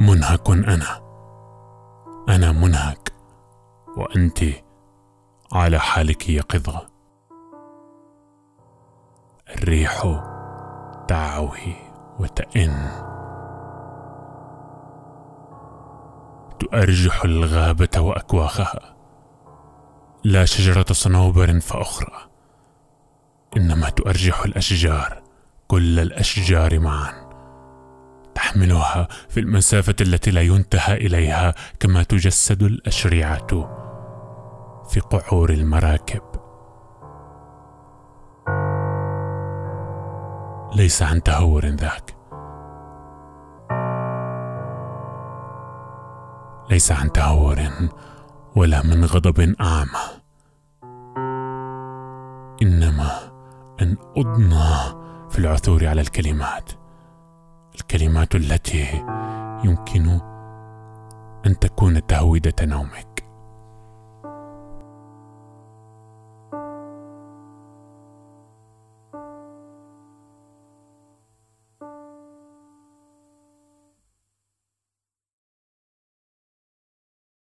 منهك أنا. أنا منهك وأنت على حالك يقظه الريح تعوي وتئن. تؤرجح الغابة وأكواخها. لا شجرة صنوبر فأخرى. إنما تؤرجح الأشجار كل الأشجار معا. تحملها في المسافة التي لا ينتهى إليها كما تجسد الأشرعة في قعور المراكب. ليس عن تهور ذاك. ليس عن تهور ولا من غضب اعمى إنما أن اضنى في العثور على الكلمات. الكلمات التي يمكن أن تكون تهويدة نومك.